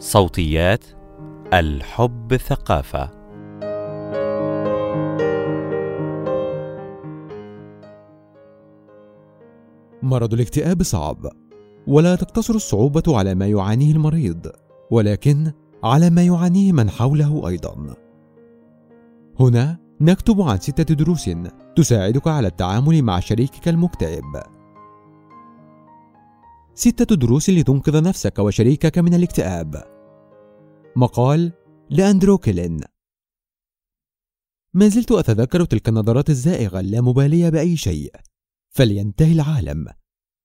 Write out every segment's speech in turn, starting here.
صوتيات الحب ثقافة. مرض الاكتئاب صعب ولا تقتصر الصعوبة على ما يعانيه المريض ولكن على ما يعانيه من حوله أيضا. هنا نكتب عن ستة دروس تساعدك على التعامل مع شريكك المكتئب. ستة دروس لتنقذ نفسك وشريكك من الاكتئاب. مقال لأندرو كيلين. ما زلت أتذكر تلك النظرات الزائغة اللامبالية بأي شيء. فلينتهي العالم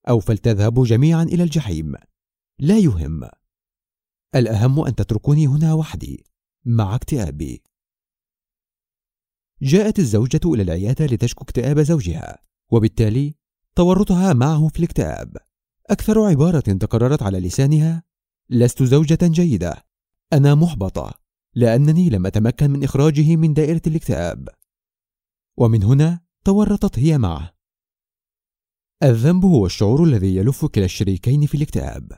أو فلتذهبوا جميعا إلى الجحيم. لا يهم. الأهم أن تتركوني هنا وحدي مع اكتئابي. جاءت الزوجة إلى العيادة لتشكو اكتئاب زوجها وبالتالي تورطها معه في الاكتئاب. أكثر عبارة تكررت على لسانها لست زوجة جيدة. أنا محبطة. لأنني لم أتمكن من إخراجه من دائرة الاكتئاب. ومن هنا تورطت هي معه. الذنب هو الشعور الذي يلف كلا الشريكين في الاكتئاب.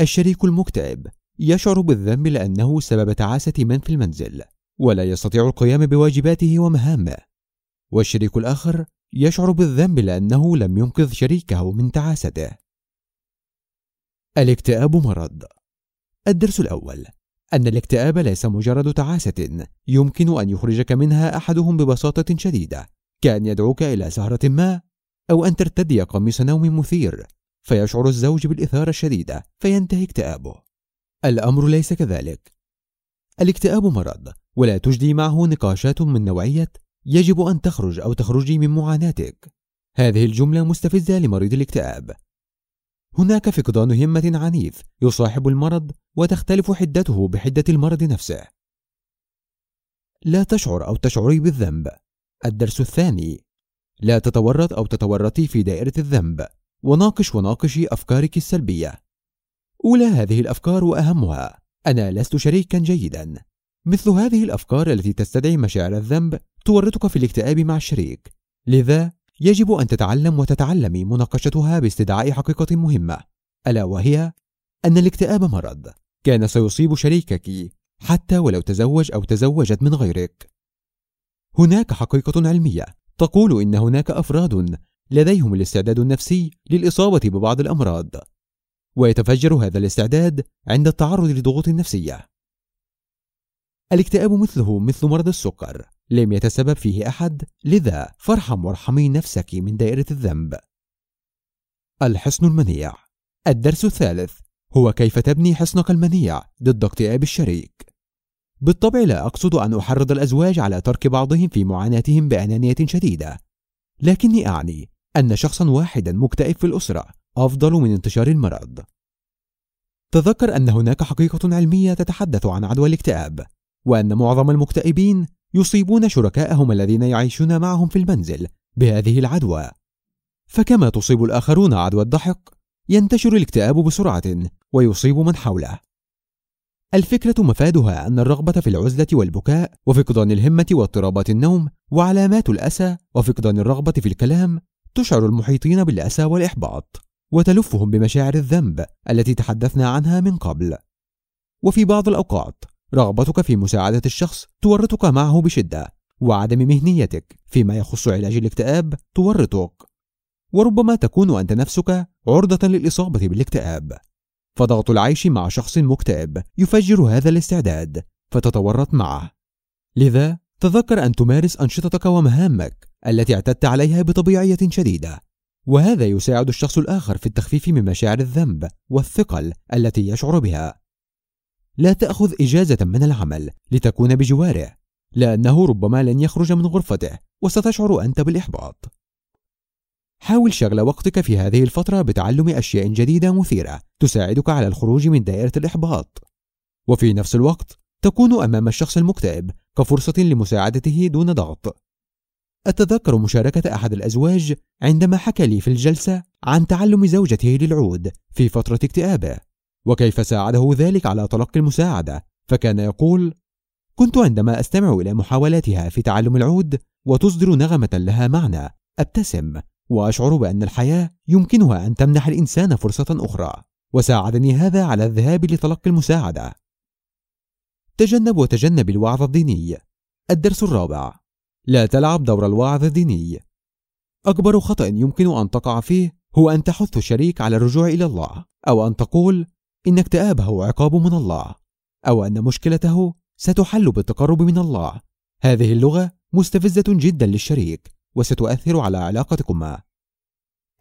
الشريك المكتئب يشعر بالذنب لأنه سبب تعاسة من في المنزل ولا يستطيع القيام بواجباته ومهامه. والشريك الآخر يشعر بالذنب لأنه لم ينقذ شريكه من تعاسته. الاكتئاب مرض. الدرس الأول. أن الاكتئاب ليس مجرد تعاسة يمكن أن يخرجك منها أحدهم ببساطة شديدة كأن يدعوك إلى سهرة ما أو أن ترتدي قميص نوم مثير فيشعر الزوج بالإثارة الشديدة فينتهي اكتئابه. الأمر ليس كذلك. الاكتئاب مرض ولا تجدي معه نقاشات من نوعية يجب أن تخرج أو تخرجي من معاناتك. هذه الجملة مستفزة لمريض الاكتئاب. هناك فقدان همة عنيف يصاحب المرض وتختلف حدته بحدة المرض نفسه. لا تشعر أو تشعري بالذنب. الدرس الثاني. لا تتورط أو تتورطي في دائرة الذنب. وناقش وناقشي أفكارك السلبية. أولى هذه الأفكار وأهمها. أنا لست شريكا جيدا. مثل هذه الأفكار التي تستدعي مشاعر الذنب تورطك في الاكتئاب مع الشريك. لذا يجب أن تتعلم وتتعلمي مناقشتها باستدعاء حقيقة مهمة ألا وهي أن الاكتئاب مرض. كان سيصيب شريكك حتى ولو تزوج أو تزوجت من غيرك. هناك حقيقة علمية تقول إن هناك أفراد لديهم الاستعداد النفسي للإصابة ببعض الأمراض ويتفجر هذا الاستعداد عند التعرض لضغوط نفسية. الاكتئاب مثله مثل مرض السكر. لم يتسبب فيه أحد لذا فارحم وارحمي نفسك من دائرة الذنب. الحصن المنيع. الدرس الثالث. هو كيف تبني حصنك المنيع ضد اكتئاب الشريك؟ بالطبع لا أقصد أن أحرض الأزواج على ترك بعضهم في معاناتهم بأنانية شديدة. لكني أعني أن شخصا واحدا مكتئب في الأسرة أفضل من انتشار المرض. تذكر أن هناك حقيقة علمية تتحدث عن عدوى الاكتئاب. وأن معظم المكتئبين يصيبون شركائهم الذين يعيشون معهم في المنزل بهذه العدوى. فكما تصيب الآخرون عدوى الضحك ينتشر الاكتئاب بسرعة ويصيب من حوله. الفكرة مفادها أن الرغبة في العزلة والبكاء وفقدان الهمة واضطرابات النوم وعلامات الأسى وفقدان الرغبة في الكلام تشعر المحيطين بالأسى والإحباط وتلفهم بمشاعر الذنب التي تحدثنا عنها من قبل. وفي بعض الأوقات رغبتك في مساعدة الشخص تورطك معه بشدة وعدم مهنيتك فيما يخص علاج الاكتئاب تورطك. وربما تكون أنت نفسك عرضة للإصابة بالاكتئاب. فضغط العيش مع شخص مكتئب يفجر هذا الاستعداد فتتورط معه. لذا تذكر أن تمارس أنشطتك ومهامك التي اعتدت عليها بطبيعية شديدة. وهذا يساعد الشخص الآخر في التخفيف من مشاعر الذنب والثقل التي يشعر بها. لا تأخذ إجازة من العمل لتكون بجواره لأنه ربما لن يخرج من غرفته وستشعر أنت بالإحباط. حاول شغل وقتك في هذه الفترة بتعلم أشياء جديدة مثيرة تساعدك على الخروج من دائرة الإحباط. وفي نفس الوقت تكون أمام الشخص المكتئب كفرصة لمساعدته دون ضغط. أتذكر مشاركة أحد الأزواج عندما حكى لي في الجلسة عن تعلم زوجته للعود في فترة اكتئابه. وكيف ساعده ذلك على تلقي المساعدة. فكان يقول كنت عندما أستمع إلى محاولاتها في تعلم العود وتصدر نغمة لها معنى أبتسم وأشعر بأن الحياة يمكنها أن تمنح الإنسان فرصة أخرى وساعدني هذا على الذهاب لتلقي المساعدة. تجنب وتجنب الوعظ الديني. الدرس الرابع. لا تلعب دور الواعظ الديني. أكبر خطأ يمكن أن تقع فيه هو أن تحث الشريك على الرجوع إلى الله أو أن تقول إن اكتئابه عقاب من الله أو أن مشكلته ستحل بالتقرب من الله. هذه اللغة مستفزة جدا للشريك وستؤثر على علاقتكما.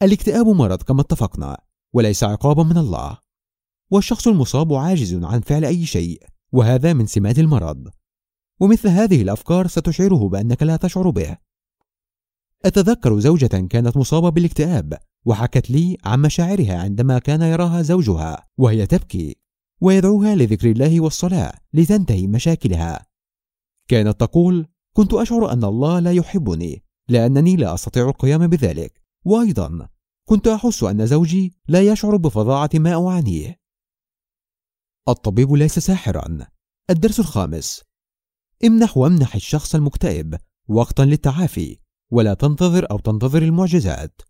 الاكتئاب مرض كما اتفقنا وليس عقابا من الله. والشخص المصاب عاجز عن فعل أي شيء وهذا من سمات المرض. ومثل هذه الأفكار ستشعره بأنك لا تشعر به. أتذكر زوجة كانت مصابة بالاكتئاب. وحكت لي عن مشاعرها عندما كان يراها زوجها وهي تبكي ويدعوها لذكر الله والصلاة لتنتهي مشاكلها. كانت تقول كنت أشعر أن الله لا يحبني لأنني لا أستطيع القيام بذلك. وأيضا كنت أحس أن زوجي لا يشعر بفظاعة ما أعانيه. الطبيب ليس ساحرا. الدرس الخامس امنح وامنح الشخص المكتئب وقتا للتعافي ولا تنتظر أو تنتظر المعجزات.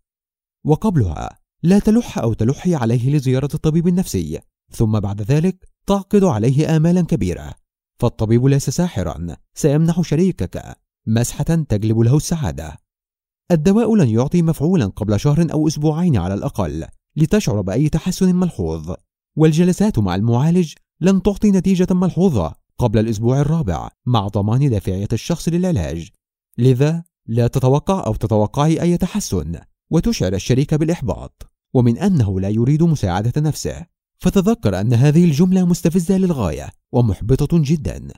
وقبلها لا تلح أو تلحي عليه لزيارة الطبيب النفسي ثم بعد ذلك تعقد عليه آمالا كبيرة. فالطبيب ليس ساحرا سيمنح شريكك مسحة تجلب له السعادة. الدواء لن يعطي مفعولا قبل شهر أو أسبوعين على الأقل لتشعر بأي تحسن ملحوظ. والجلسات مع المعالج لن تعطي نتيجة ملحوظة قبل الأسبوع الرابع مع ضمان دافعية الشخص للعلاج. لذا لا تتوقع أو تتوقعي أي تحسن. وتشعر الشريك بالإحباط ومن أنه لا يريد مساعدة نفسه. فتذكر أن هذه الجملة مستفزة للغاية ومحبطة جدا.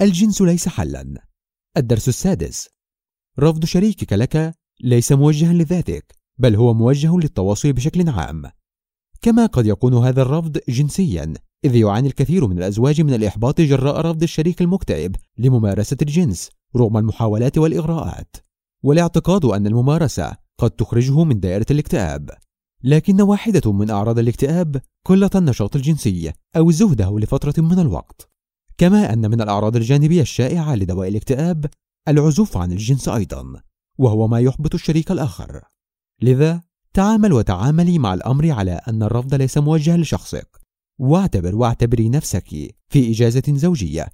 الجنس ليس حلا. الدرس السادس. رفض شريكك لك ليس موجها لذاتك بل هو موجه للتواصل بشكل عام. كما قد يكون هذا الرفض جنسيا إذ يعاني الكثير من الأزواج من الإحباط جراء رفض الشريك المكتئب لممارسة الجنس رغم المحاولات والإغراءات. والاعتقاد أن الممارسة قد تخرجه من دائرة الاكتئاب. لكن واحدة من أعراض الاكتئاب قلة النشاط الجنسي أو زهده لفترة من الوقت. كما أن من الأعراض الجانبية الشائعة لدواء الاكتئاب العزوف عن الجنس أيضا وهو ما يحبط الشريك الآخر. لذا تعامل وتعاملي مع الأمر على أن الرفض ليس موجها لشخصك. واعتبر واعتبري نفسك في إجازة زوجية.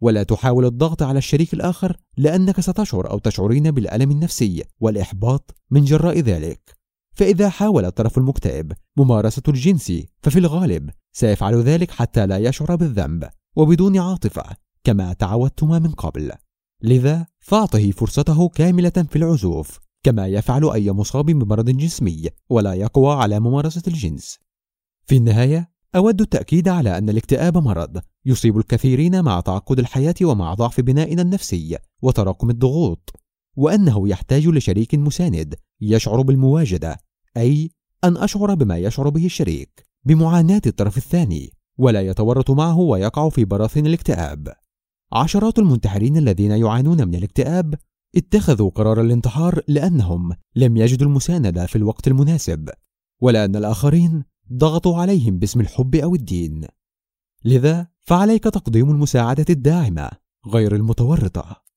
ولا تحاول الضغط على الشريك الآخر لأنك ستشعر أو تشعرين بالألم النفسي والإحباط من جراء ذلك. فإذا حاول الطرف المكتئب ممارسة الجنس ففي الغالب سيفعل ذلك حتى لا يشعر بالذنب وبدون عاطفة كما تعودتما من قبل. لذا فاعطه فرصته كاملة في العزوف كما يفعل أي مصاب بمرض جسمي ولا يقوى على ممارسة الجنس. في النهاية أود التأكيد على أن الاكتئاب مرض يصيب الكثيرين مع تعقد الحياة ومع ضعف بنائنا النفسي وتراكم الضغوط وأنه يحتاج لشريك مساند يشعر بالمواجدة أي أن أشعر بما يشعر به الشريك بمعاناة الطرف الثاني ولا يتورط معه ويقع في براثن الاكتئاب. عشرات المنتحرين الذين يعانون من الاكتئاب اتخذوا قرار الانتحار لأنهم لم يجدوا المساندة في الوقت المناسب ولأن الآخرين ضغطوا عليهم باسم الحب أو الدين. لذا فعليك تقديم المساعدة الداعمة غير المتورطة.